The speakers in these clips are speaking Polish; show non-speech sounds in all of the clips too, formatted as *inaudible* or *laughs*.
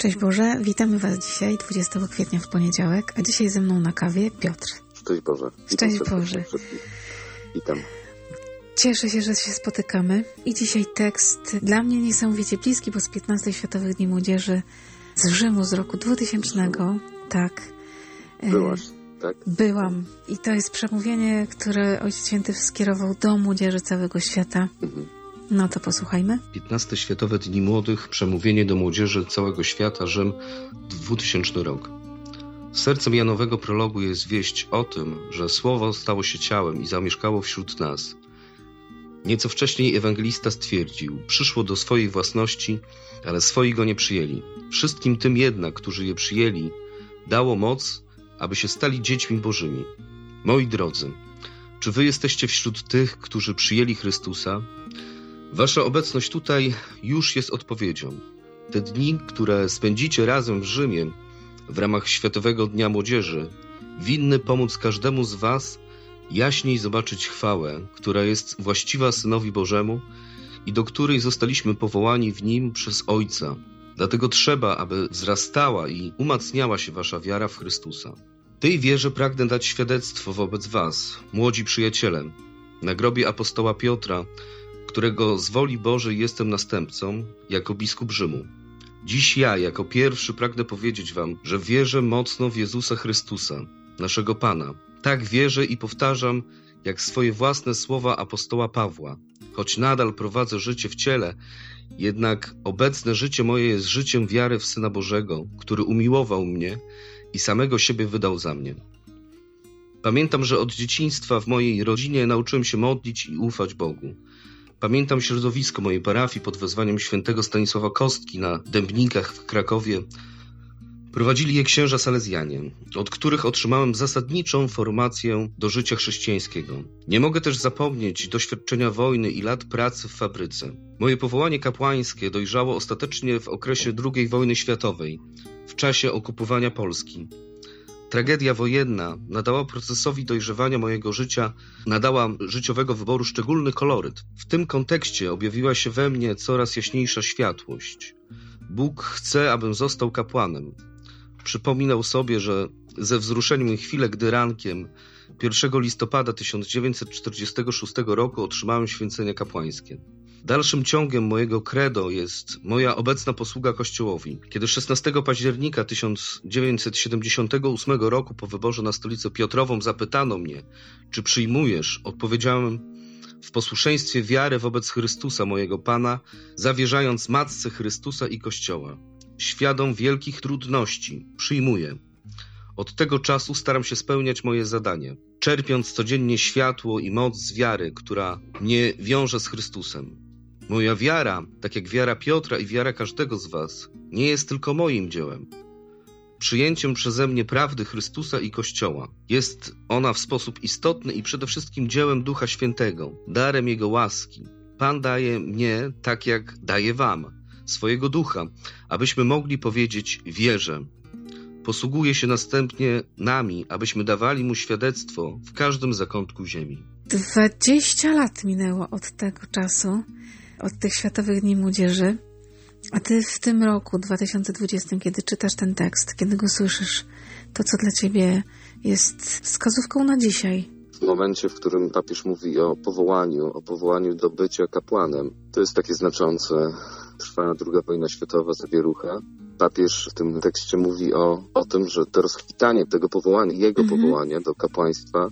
Szczęść Boże, witamy Was dzisiaj, 20 kwietnia w poniedziałek, a dzisiaj ze mną na kawie Piotr. Szczęść Boże. Szczęść Boże. Witam. Cieszę się, że się spotykamy i dzisiaj tekst dla mnie niesamowicie bliski, bo z 15 Światowych Dni Młodzieży z Rzymu z roku 2000, tak. E, Byłaś, tak? Byłam i to jest przemówienie, które Ojciec Święty skierował do młodzieży całego świata. Mhm no to posłuchajmy. 15 Światowe Dni Młodych, przemówienie do młodzieży całego świata, Rzym, 2000 rok. Sercem Janowego prologu jest wieść o tym, że Słowo stało się ciałem i zamieszkało wśród nas. Nieco wcześniej ewangelista stwierdził: Przyszło do swojej własności, ale swoi go nie przyjęli. Wszystkim tym jednak, którzy je przyjęli, dało moc, aby się stali dziećmi Bożymi. Moi drodzy, czy wy jesteście wśród tych, którzy przyjęli Chrystusa? Wasza obecność tutaj już jest odpowiedzią. Te dni, które spędzicie razem w Rzymie w ramach Światowego Dnia Młodzieży, winny pomóc każdemu z Was jaśniej zobaczyć chwałę, która jest właściwa Synowi Bożemu i do której zostaliśmy powołani w Nim przez Ojca. Dlatego trzeba, aby wzrastała i umacniała się Wasza wiara w Chrystusa. Tej wierze pragnę dać świadectwo wobec Was, młodzi przyjaciele. Na grobie apostoła Piotra którego z woli Bożej jestem następcą, jako biskup Rzymu. Dziś ja, jako pierwszy, pragnę powiedzieć Wam, że wierzę mocno w Jezusa Chrystusa, naszego Pana. Tak wierzę i powtarzam, jak swoje własne słowa apostoła Pawła. Choć nadal prowadzę życie w ciele, jednak obecne życie moje jest życiem wiary w Syna Bożego, który umiłował mnie i samego siebie wydał za mnie. Pamiętam, że od dzieciństwa w mojej rodzinie nauczyłem się modlić i ufać Bogu. Pamiętam środowisko mojej parafii pod wezwaniem świętego Stanisława Kostki na Dębnikach w Krakowie. Prowadzili je księża salezjanie, od których otrzymałem zasadniczą formację do życia chrześcijańskiego. Nie mogę też zapomnieć doświadczenia wojny i lat pracy w fabryce. Moje powołanie kapłańskie dojrzało ostatecznie w okresie II wojny światowej, w czasie okupowania Polski. Tragedia wojenna nadała procesowi dojrzewania mojego życia, nadała życiowego wyboru szczególny koloryt. W tym kontekście objawiła się we mnie coraz jaśniejsza światłość. Bóg chce, abym został kapłanem. Przypominał sobie, że ze wzruszeniem chwilę, gdy rankiem 1 listopada 1946 roku otrzymałem święcenie kapłańskie. Dalszym ciągiem mojego credo jest moja obecna posługa Kościołowi. Kiedy 16 października 1978 roku po wyborze na stolicę Piotrową zapytano mnie, czy przyjmujesz, odpowiedziałem w posłuszeństwie wiary wobec Chrystusa, mojego Pana, zawierzając Matce Chrystusa i Kościoła. Świadom wielkich trudności, przyjmuję. Od tego czasu staram się spełniać moje zadanie, czerpiąc codziennie światło i moc z wiary, która mnie wiąże z Chrystusem. Moja wiara, tak jak wiara Piotra i wiara każdego z Was, nie jest tylko moim dziełem. Przyjęciem przeze mnie prawdy Chrystusa i Kościoła jest ona w sposób istotny i przede wszystkim dziełem Ducha Świętego, darem Jego łaski. Pan daje mnie tak, jak daje Wam, swojego ducha, abyśmy mogli powiedzieć: Wierzę. Posługuje się następnie nami, abyśmy dawali mu świadectwo w każdym zakątku ziemi. Dwadzieścia lat minęło od tego czasu od tych Światowych Dni Młodzieży. A ty w tym roku 2020, kiedy czytasz ten tekst, kiedy go słyszysz, to co dla ciebie jest wskazówką na dzisiaj? W momencie, w którym papież mówi o powołaniu, o powołaniu do bycia kapłanem, to jest takie znaczące. Trwa druga wojna światowa, zawierucha. Papież w tym tekście mówi o, o tym, że to rozkwitanie tego powołania, jego mhm. powołania do kapłaństwa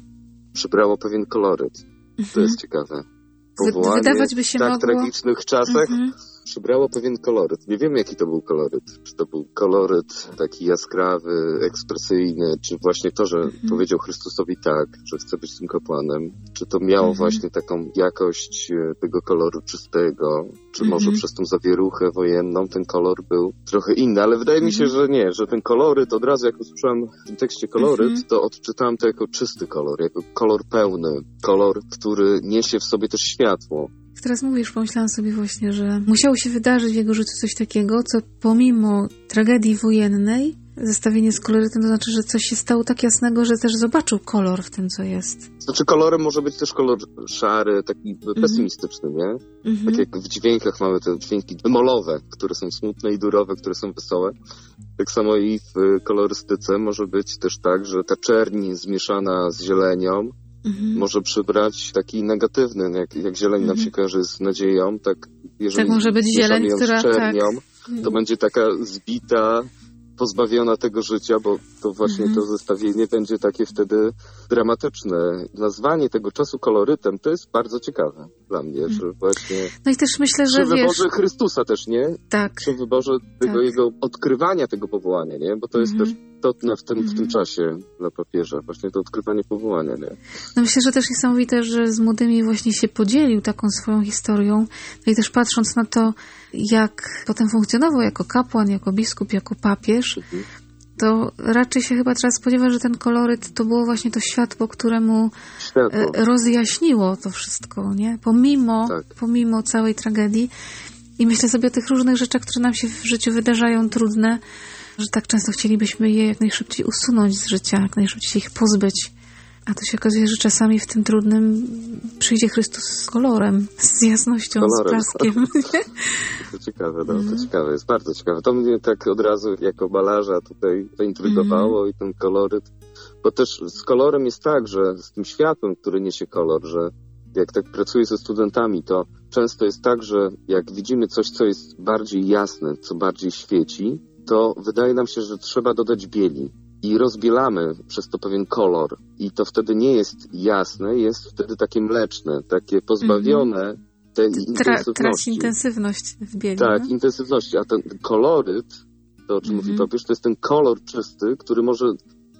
przybrało pewien koloryt. To jest mhm. ciekawe powołanie Wydawać by się w tak mogło... tragicznych czasach mm -hmm. Przybrało pewien koloryt. Nie wiemy, jaki to był koloryt. Czy to był koloryt taki jaskrawy, ekspresyjny, czy właśnie to, że -hmm. powiedział Chrystusowi tak, że chce być tym kapłanem, czy to miało -hmm. właśnie taką jakość e, tego koloru czystego, czy może mhm. przez tą zawieruchę wojenną ten kolor był trochę inny, ale wydaje mi się, mhm. że nie, że ten koloryt, od razu jak usłyszałem w tym tekście koloryt, mhm. to odczytałem to jako czysty kolor, jako kolor pełny, kolor, który niesie w sobie też światło. Teraz mówisz, pomyślałam sobie właśnie, że musiało się wydarzyć w jego życiu coś takiego, co pomimo tragedii wojennej zestawienie z kolorytem, to znaczy, że coś się stało tak jasnego, że też zobaczył kolor w tym, co jest. Znaczy kolorem może być też kolor szary, taki mhm. pesymistyczny, nie? Mhm. Tak jak w dźwiękach mamy te dźwięki molowe, które są smutne i durowe, które są wesołe. Tak samo i w kolorystyce może być też tak, że ta czerń zmieszana z zielenią mhm. może przybrać taki negatywny, jak, jak zieleń nam się kojarzy z nadzieją, tak jeżeli tak może być zieleń, która... Z czernią, tak. to będzie taka zbita, pozbawiona tego życia, bo to właśnie mhm. to zestawienie będzie takie wtedy dramatyczne. Nazwanie tego czasu kolorytem to jest bardzo ciekawe dla mnie, mhm. że właśnie... No i też myślę, że przy wiesz... wyborze Chrystusa też, nie? Tak. Przy wyborze tego tak. jego odkrywania tego powołania, nie? Bo to jest mhm. też istotne w tym, w tym mhm. czasie dla papieża, właśnie to odkrywanie powołania, nie? No myślę, że też niesamowite, że z młodymi właśnie się podzielił taką swoją historią. No i też patrząc na to, jak potem funkcjonował jako kapłan, jako biskup, jako papież, mhm. to raczej się chyba trzeba spodziewać, że ten koloryt to było właśnie to światło, któremu światło. E, rozjaśniło to wszystko, nie? Pomimo, tak. pomimo całej tragedii. I myślę sobie o tych różnych rzeczach, które nam się w życiu wydarzają trudne, że tak często chcielibyśmy je jak najszybciej usunąć z życia, jak najszybciej ich pozbyć. A to się okazuje, że czasami w tym trudnym przyjdzie Chrystus z kolorem, z jasnością, kolorem. z blaskiem. To ciekawe, no, to mhm. ciekawe, jest bardzo ciekawe. To mnie tak od razu jako malarza tutaj zaintrygowało mm. i ten koloryt. Bo też z kolorem jest tak, że z tym światłem, który niesie kolor, że jak tak pracuję ze studentami, to często jest tak, że jak widzimy coś, co jest bardziej jasne, co bardziej świeci, to wydaje nam się, że trzeba dodać bieli. I rozbielamy przez to pewien kolor. I to wtedy nie jest jasne, jest wtedy takie mleczne, takie pozbawione mm -hmm. tej intensywności. Traci intensywność w bieli. Tak, no? intensywności. A ten koloryt, to o czym mm -hmm. mówi mhm. papież, to jest ten kolor czysty, który może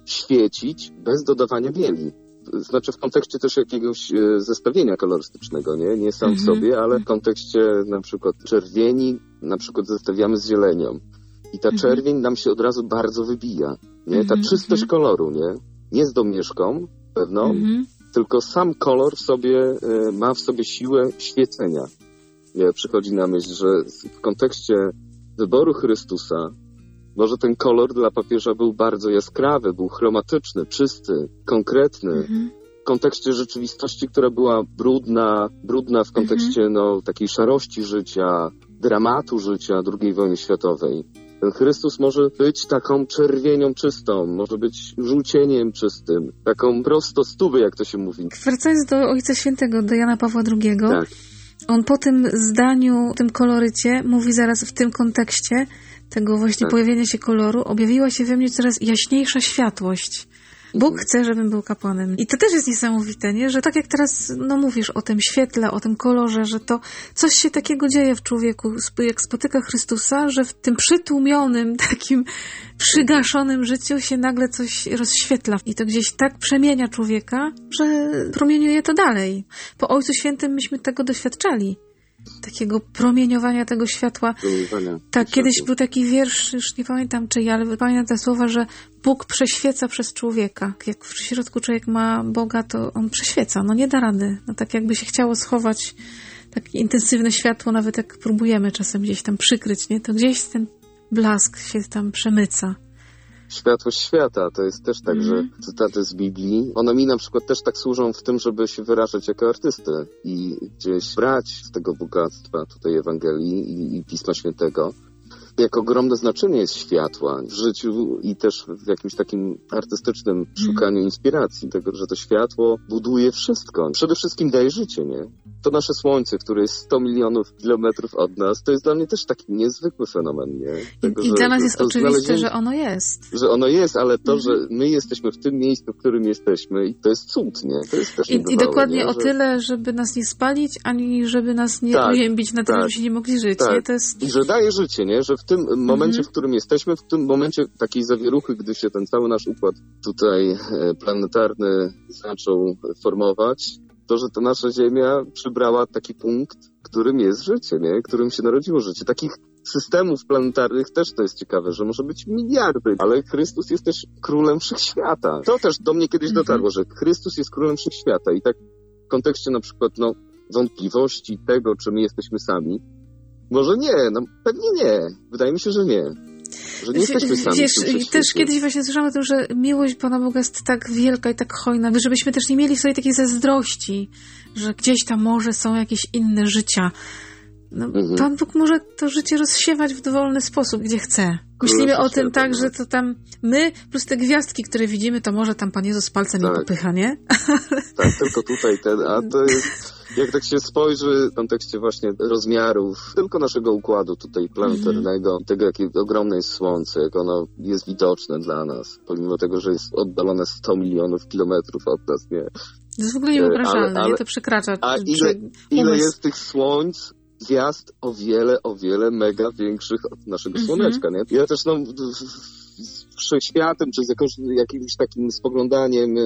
świecić bez dodawania bieli znaczy w kontekście też jakiegoś e, zestawienia kolorystycznego, nie? Nie sam w mhm. sobie, ale w kontekście na przykład czerwieni, na przykład zestawiamy z zielenią. I ta mhm. czerwień nam się od razu bardzo wybija, nie? Ta czystość koloru, nie? Nie z domieszką pewną, tylko sam kolor w sobie e, ma w sobie siłę świecenia. Nie? Przychodzi na myśl, że w kontekście wyboru Chrystusa może ten kolor dla papieża był bardzo jaskrawy, był chromatyczny, czysty, konkretny. Mhm. W kontekście rzeczywistości, która była brudna, brudna w kontekście mhm. no, takiej szarości życia, dramatu życia II wojny światowej. Ten Chrystus może być taką czerwienią czystą, może być żółcieniem czystym, taką prosto stówy, jak to się mówi. Wracając do Ojca Świętego, do Jana Pawła II, tak. on po tym zdaniu, tym kolorycie mówi zaraz w tym kontekście, tego właśnie tak. pojawienia się koloru, objawiła się we mnie coraz jaśniejsza światłość. Bóg chce, żebym był kapłanem. I to też jest niesamowite, nie? Że tak jak teraz, no mówisz o tym świetle, o tym kolorze, że to coś się takiego dzieje w człowieku, jak spotyka Chrystusa, że w tym przytłumionym, *laughs* takim przygaszonym życiu się nagle coś rozświetla. I to gdzieś tak przemienia człowieka, że promieniuje to dalej. Po Ojcu Świętym myśmy tego doświadczali takiego promieniowania tego światła. Tak, kiedyś był taki wiersz, już nie pamiętam czyj, ale pamiętam te słowa, że Bóg prześwieca przez człowieka. Jak w środku człowiek ma Boga, to on prześwieca. No nie da rady. No tak jakby się chciało schować takie intensywne światło, nawet jak próbujemy czasem gdzieś tam przykryć, nie? To gdzieś ten blask się tam przemyca światłość świata. To jest też tak, mm. że mhm. cytaty z Biblii, one mi na przykład też tak służą w tym, żeby się wyrażać jako artystę i gdzieś brać z tego bogactwa tutaj Ewangelii i, i Pisma Świętego jak ogromne znaczenie jest światła w życiu i też w jakimś takim artystycznym mhm. szukaniu inspiracji, tego, że to światło buduje wszystko. Przede wszystkim daje życie, nie? To nasze słońce, które jest 100 milionów kilometrów od nas, to jest dla mnie też taki niezwykły fenomen, nie? Tego, I, i dla nas jest oczywiste, że ono jest. Że ono jest, ale to, mhm. że my jesteśmy w tym miejscu, w którym jesteśmy i to jest cud, nie? To jest też I, i dokładnie nie? o że... tyle, żeby nas nie spalić, ani żeby nas nie tak, ujębić na tyle, tak, się nie mogli żyć, tak. nie? To jest... I że daje życie, nie? Że w tym momencie, mm -hmm. w którym jesteśmy, w tym momencie takiej zawieruchy, gdy się ten cały nasz układ tutaj e, planetarny zaczął formować, to, że ta nasza Ziemia przybrała taki punkt, którym jest życie, nie? Którym się narodziło życie. Takich systemów planetarnych też to jest ciekawe, że może być miliardy, ale Chrystus jest też królem wszechświata. To też do mnie kiedyś mhm. dotarło, że Chrystus jest królem wszechświata i tak w kontekście na przykład no, wątpliwości tego, czy my jesteśmy sami, może nie, no pewnie nie. Wydaje mi się, że nie. że nie jesteśmy sami. Wiesz, też kiedyś właśnie słyszałam o tym, że miłość Pana Boga jest tak wielka i tak hojna, żebyśmy też nie mieli w sobie takiej zazdrości, że gdzieś tam może są jakieś inne życia. No, mhm. Pan Bóg może to życie rozsiewać w dowolny sposób, gdzie chce. Myślimy o tym tak, że to tam my, plus te gwiazdki, które widzimy, to może tam Pan Jezus palcem tak. nie popycha, nie? *laughs* Tak, tylko tutaj ten, a to jest, jak tak się spojrzy w kontekście właśnie rozmiarów tylko naszego układu tutaj planetarnego, mm. tego jakie ogromne jest Słońce, jak ono jest widoczne dla nas, pomimo tego, że jest oddalone 100 milionów kilometrów od nas, nie? To jest w ogóle niewyobrażalne, ale, ale, nie? To przekracza. A ile, ile jest tych słońc, gwiazd o wiele, o wiele mega większych od naszego mm -hmm. Słoneczka, nie? Ja też no, wszechświatem, czy z jakąś, jakimś takim spoglądaniem, e,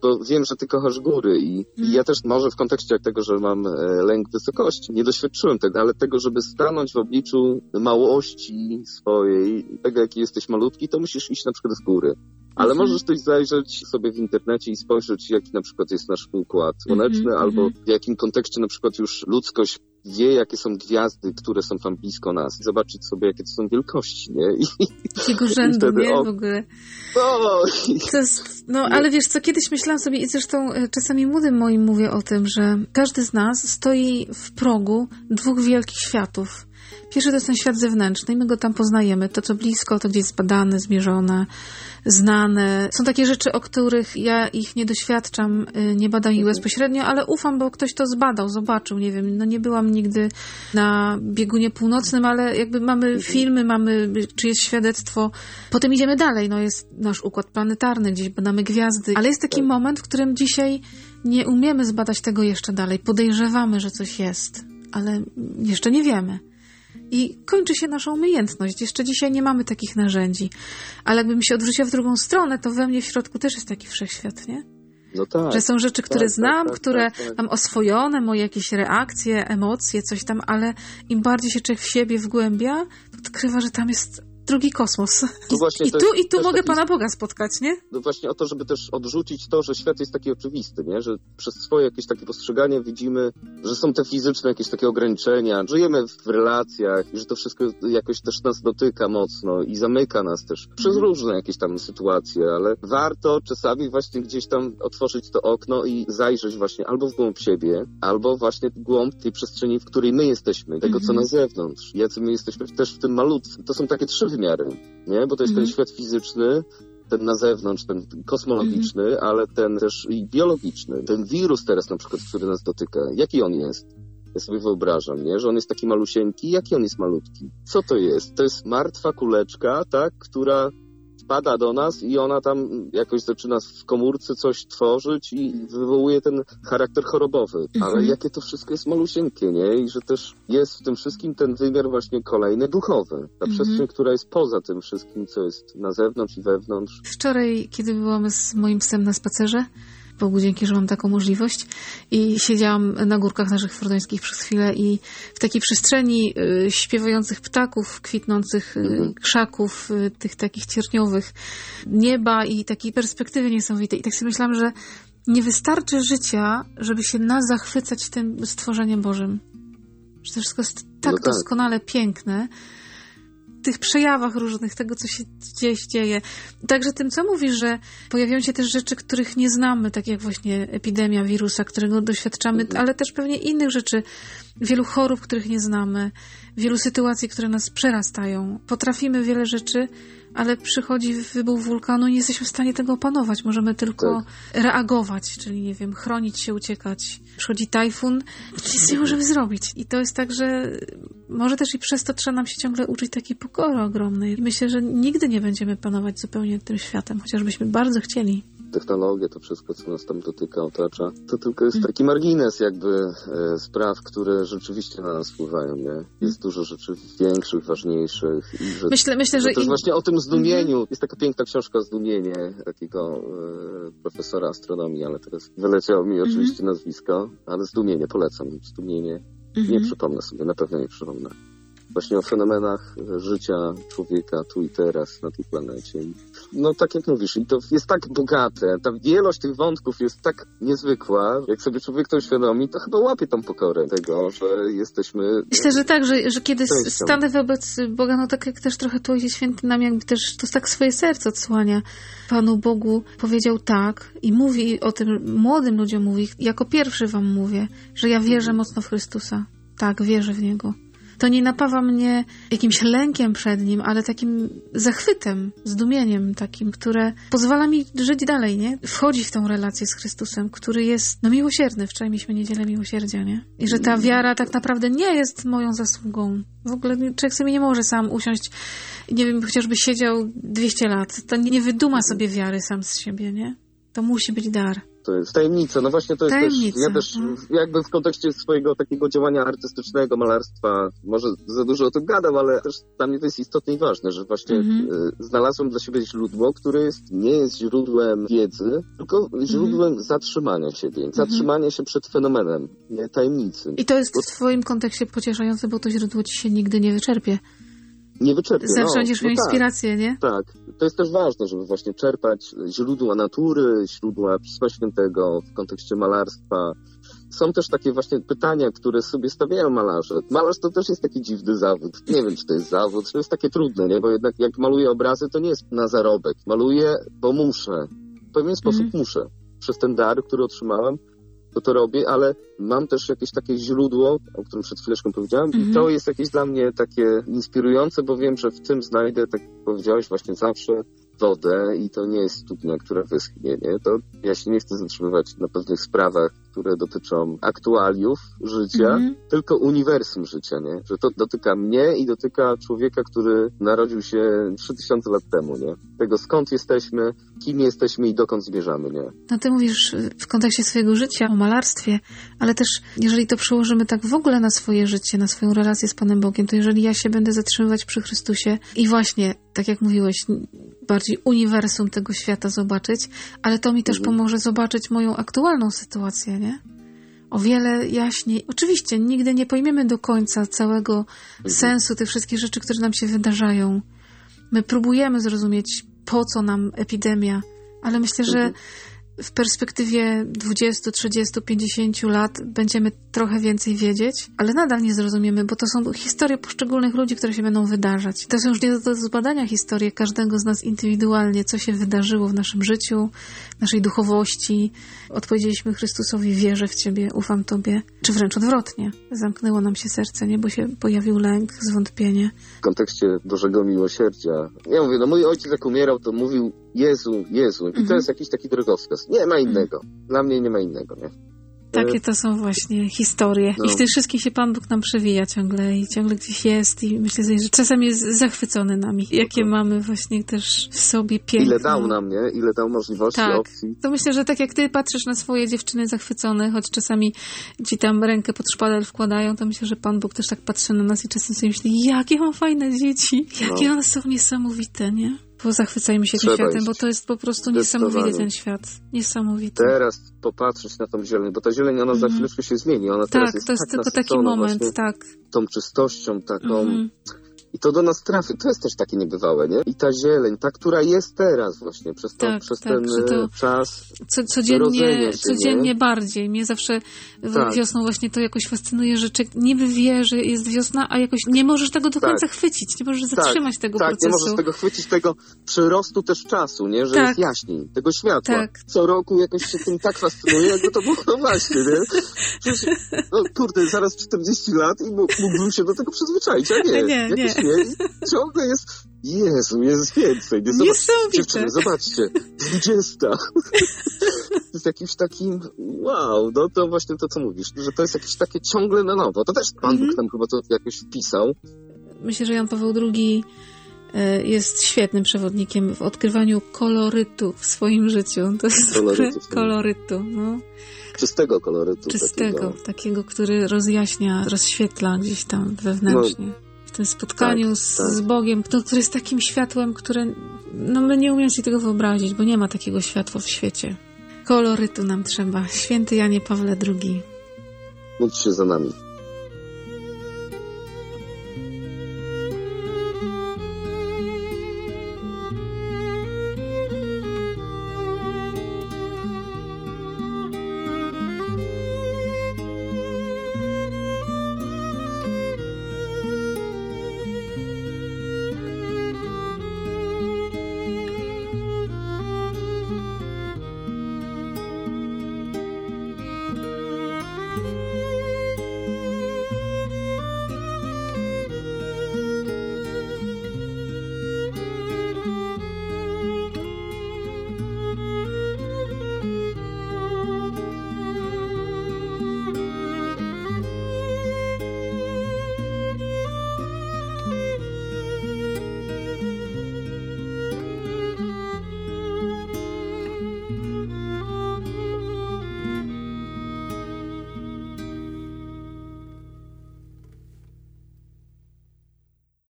to wiem, że ty kochasz góry i, mm. i mhm. ja też może w kontekście tego, że mam e, lęk wysokości, nie doświadczyłem tego, ale tego, żeby stanąć w obliczu małości swojej, tego, jaki jesteś malutki, to musisz iść na przykład w góry. Ale -hmm. możesz też zajrzeć sobie w internecie i spojrzeć, jaki na przykład jest nasz układ słoneczny, mm -hmm. albo w jakim kontekście na przykład już ludzkość wie, jakie są gwiazdy, które są tam blisko nas. Zobaczyć sobie, jakie to są wielkości, nie? I, Jakiego rzędu, wtedy, nie? W ogóle. No, jest, no, ale wiesz co, kiedyś myślałam sobie i zresztą e, czasami młodym moim mówię o tym, że każdy z nas stoi w progu dwóch wielkich światów. Pierwszy to jest ten świat zewnętrzny i my go tam poznajemy. To, co blisko, to gdzieś zbadane, zmierzone, znane. Są takie rzeczy, o których ja ich nie doświadczam, y, nie badam ich bezpośrednio, ale ufam, bo ktoś to zbadał, zobaczył, nie wiem, no nie byłam nigdy na biegunie północnym, ale jakby mamy filmy, mamy czyjeś świadectwo. Potem idziemy dalej, no jest nasz układ planetarny, gdzieś badamy gwiazdy, ale jest taki tak. moment, w którym dzisiaj nie umiemy zbadać tego jeszcze dalej. Podejrzewamy, że coś jest, ale jeszcze nie wiemy. I kończy się nasza umiejętność. Jeszcze dzisiaj nie mamy takich narzędzi. Ale jakbym się odwróciła w drugą stronę, to we mnie w środku też jest taki wszechświat, nie? No tak, że są rzeczy, które tak, tak znam, tak, tak, które mam oswojone, moje jakieś reakcje, emocje, coś tam, ale im bardziej się człowiek w siebie wgłębia, to odkrywa, że tam jest drugi kosmos. I, i tu, i tu mogę taki... Pana Boga spotkać, nie? No właśnie o to, żeby też odrzucić to, że świat jest taki oczywisty, nie? Że przez swoje jakieś takie postrzeganie widzimy, że są te fizyczne jakieś takie ograniczenia, żyjemy w relacjach i że to wszystko jakoś też nas dotyka mocno i zamyka nas też przez mhm. różne jakieś tam sytuacje, ale warto czasami właśnie gdzieś tam otworzyć to okno i zajrzeć właśnie albo w głąb siebie, albo właśnie w głąb tej przestrzeni, w której my jesteśmy, tego, co mhm. na zewnątrz, jacy my jesteśmy też w tym malutce. To są takie trzy wymiary, nie? Bo to jest mm. ten mhm. świat fizyczny, ten na zewnątrz, ten kosmologiczny, mm. ale ten też i biologiczny. Ten wirus teraz na przykład, który nas dotyka, jaki on jest? Ja sobie wyobrażam, nie? że on jest taki malusieńki, jaki on jest malutki. Co to jest? To jest martwa kuleczka, tak, która wpada do nas i ona tam jakoś zaczyna w komórce coś tworzyć i wywołuje ten charakter chorobowy. Ale mhm. jakie to wszystko jest malusieńkie, nie? I że też jest w tym wszystkim ten wymiar właśnie kolejny duchowy. Ta mhm. przestrzeń, która jest poza tym wszystkim, co jest na zewnątrz i wewnątrz. Wczoraj, kiedy byłam z moim psem na spacerze, Bogu dzięki, że mam taką możliwość. I siedziałam na górkach naszych fordońskich przez chwilę i w takiej przestrzeni y, śpiewających ptaków, kwitnących y, mhm. krzaków, y, tych takich cierpniowych, nieba i takiej perspektywy niesamowitej. I tak sobie myślałam, że nie wystarczy życia, żeby się nas zachwycać tym stworzeniem Bożym. Że to wszystko jest tak, no tak. doskonale piękne, tych przejawach różnych, tego, co się gdzieś dzieje. Także tym, co mówisz, że pojawiają się też rzeczy, których nie znamy, tak jak właśnie epidemia wirusa, którego doświadczamy, mhm. ale też pewnie innych rzeczy, wielu chorób, których nie znamy, wielu sytuacji, które nas przerastają. Potrafimy wiele rzeczy, ale przychodzi wybuch wulkanu i nie jesteśmy w stanie tego opanować. Możemy tylko tak. reagować, czyli nie wiem, chronić się, uciekać. Przychodzi tajfun, nic nie możemy zrobić. I to jest tak, że może też i przez to trzeba nam się ciągle uczyć takiej pokory ogromnej. Myślę, że nigdy nie będziemy panować zupełnie tym światem, chociażbyśmy bardzo chcieli technologie, to wszystko, co nas tam dotyka, otacza, to tylko jest taki margines jakby e, spraw, które rzeczywiście na nas wpływają, nie? Jest dużo rzeczy większych, ważniejszych i że, myślę, myślę, że, też i... właśnie o tym zdumieniu. Mhm. Jest taka piękna książka Zdumienie takiego e, profesora astronomii, ale teraz wyleciało mi mhm. oczywiście nazwisko, ale Zdumienie, polecam. Zdumienie. Nie mhm. przypomnę sobie, na pewno nie przypomnę. Właśnie o fenomenach życia człowieka tu i teraz na tej planecie. No tak jak mówisz, i to jest tak bogate, ta wielość tych wątków jest tak niezwykła, jak sobie człowiek to uświadomi, to chyba łapie tą pokorę tego, że jesteśmy... Myślę, że tak, że, że kiedy stanę wobec Boga, no tak jak też trochę tu Ojciec Święty nam jakby też to tak swoje serce odsłania Panu Bogu, powiedział tak i mówi o tym młodym ludziom, mówi, jako pierwszy wam mówię, że ja wierzę mocno w Chrystusa. Tak, wierzę w Niego to nie napawa mnie jakimś lękiem przed nim, ale takim zachwytem, zdumieniem takim, które pozwala mi żyć dalej, nie? Wchodzi w tą relację z Chrystusem, który jest, no miłosierny. Wczoraj mieliśmy niedzielę miłosierdzia, nie? I że ta wiara tak naprawdę nie jest moją zasługą. W ogóle człowiek sobie nie może sam usiąść, nie wiem, chociażby siedział 200 lat. To nie wyduma sobie wiary sam z siebie, nie? To musi być dar to jest tajemnica. No właśnie to jest tajemnica. też, ja też mhm. jakby w kontekście swojego takiego działania artystycznego, malarstwa, może za dużo o tym gadam, ale też dla mnie to jest istotne i ważne, że właśnie mhm. y, znalazłem dla siebie źródło, które jest, nie jest źródłem wiedzy, tylko źródłem mhm. zatrzymania siebie, mhm. zatrzymania się przed fenomenem, nie tajemnicy. I to jest bo... w twoim kontekście pocieszające, bo to źródło ci się nigdy nie wyczerpie nie wyczerpie. Zawsze no, będziesz no miał tak, inspirację, nie? Tak. To jest też ważne, żeby właśnie czerpać źródła natury, źródła Pisma Świętego w kontekście malarstwa. Są też takie właśnie pytania, które sobie stawiają malarze. Malarz to też jest taki dziwny zawód. Nie wiem, czy to jest zawód. To jest takie trudne, nie? Bo jednak jak maluję obrazy, to nie jest na zarobek. Maluję, bo muszę. W pewien sposób mm. muszę. Przez ten dar, który otrzymałem, to to robię, ale mam też jakieś takie źródło, o którym przed chwileczką powiedziałem i to mhm. jest jakieś dla mnie takie inspirujące, bo wiem, że w tym znajdę, tak jak powiedziałeś, właśnie zawsze wodę i to nie jest studnia, która wyschnie, nie? To ja się nie chcę zatrzymywać na pewnych sprawach, które dotyczą aktualiów życia, mm -hmm. tylko uniwersum życia, nie? Że to dotyka mnie i dotyka człowieka, który narodził się 3000 lat temu, nie? Tego skąd jesteśmy, kim jesteśmy i dokąd zmierzamy, nie? No ty mówisz w kontekście swojego życia o malarstwie, ale też jeżeli to przełożymy tak w ogóle na swoje życie, na swoją relację z Panem Bogiem, to jeżeli ja się będę zatrzymywać przy Chrystusie i właśnie, tak jak mówiłeś, bardziej uniwersum tego świata zobaczyć, ale to mi też mhm. pomoże zobaczyć moją aktualną sytuację, nie? O wiele jaśniej. Oczywiście nigdy nie pojmiemy do końca całego mhm. sensu tych wszystkich rzeczy, które nam się wydarzają. My próbujemy zrozumieć, po co nam epidemia, ale myślę, że mhm w perspektywie 20, 30, 50 lat będziemy trochę więcej wiedzieć, ale nadal nie zrozumiemy, bo to są historie poszczególnych ludzi, które się będą wydarzać. To są już nie do zbadania historie każdego z nas indywidualnie, co się wydarzyło w naszym życiu, naszej duchowości. Odpowiedzieliśmy Chrystusowi, wierzę w Ciebie, ufam Tobie, czy wręcz odwrotnie. Zamknęło nam się serce, nie? Bo się pojawił lęk, zwątpienie. W kontekście Bożego Miłosierdzia. Ja mówię, no mój ojciec jak umierał, to mówił Jezu, Jezu. I to mhm. jest jakiś taki drogowskaz. Nie ma innego. Dla mnie nie ma innego, nie? Takie to są właśnie historie. No. I w tych wszystkich się Pan Bóg nam przewija ciągle i ciągle gdzieś jest i myślę sobie, że czasem jest zachwycony nami. Jakie no mamy właśnie też w sobie piękno. Ile dał nam, nie? Ile dał możliwości, tak. opcji. To myślę, że tak jak ty patrzysz na swoje dziewczyny zachwycone, choć czasami ci tam rękę pod szpadel wkładają, to myślę, że Pan Bóg też tak patrzy na nas i czasem sobie myśli, jakie mam fajne dzieci, jakie no. one są niesamowite, nie? Pozachwycajmy się tym światem, iść. bo to jest po prostu niesamowity ten świat. Niesamowity. Teraz popatrzeć na tą zieleń, bo ta zieleń, ona mm. za mhm. chwileczkę się zmieni. Ona tak, teraz jest to jest tak tylko taki moment, tak. Tą czystością, taką... Mm i to do nas trafi. To jest też takie niebywałe, nie? I ta zieleń, ta, która jest teraz właśnie, przez, to, tak, przez tak, ten to e, czas co, codziennie, się, codziennie bardziej. Mnie zawsze tak. wiosną właśnie to jakoś fascynuje, że niby wie, że jest wiosna, a jakoś nie możesz tego do końca tak. chwycić, nie możesz tak, zatrzymać tego tak, procesu. Tak, nie możesz tego chwycić, tego przyrostu też czasu, nie? Że tak. jest jaśniej, tego światła. Tak. Co roku jakoś się tym tak fascynuje, jakby to było *laughs* no właśnie, nie? Przecież, no kurde, zaraz 40 lat i mógłbym się do tego przyzwyczaić, a nie. nie, nie nie? Ciągle jest, Jezu, jest więcej. Nie, zobacz, dziewczyny, zobaczcie, 20. to jest jakimś takim, wow, no to właśnie to, co mówisz, że to jest jakieś takie ciągle na nowo. To też Pan Bóg tam chyba to jakoś wpisał. Myślę, że Jan Paweł II e, jest świetnym przewodnikiem w odkrywaniu kolorytu w swoim życiu. To jest kolorytu, kolorytu no. Czystego kolorytu. Czystego, takiego. takiego, który rozjaśnia, rozświetla gdzieś tam wewnętrznie. No tym spotkaniu tak, z, tak. z, Bogiem, to, który jest takim światłem, które no my nie umiemy sobie tego wyobrazić, bo nie ma takiego światła w świecie. Kolorytu nam trzeba. Święty Janie Pawle II. Módl się za nami.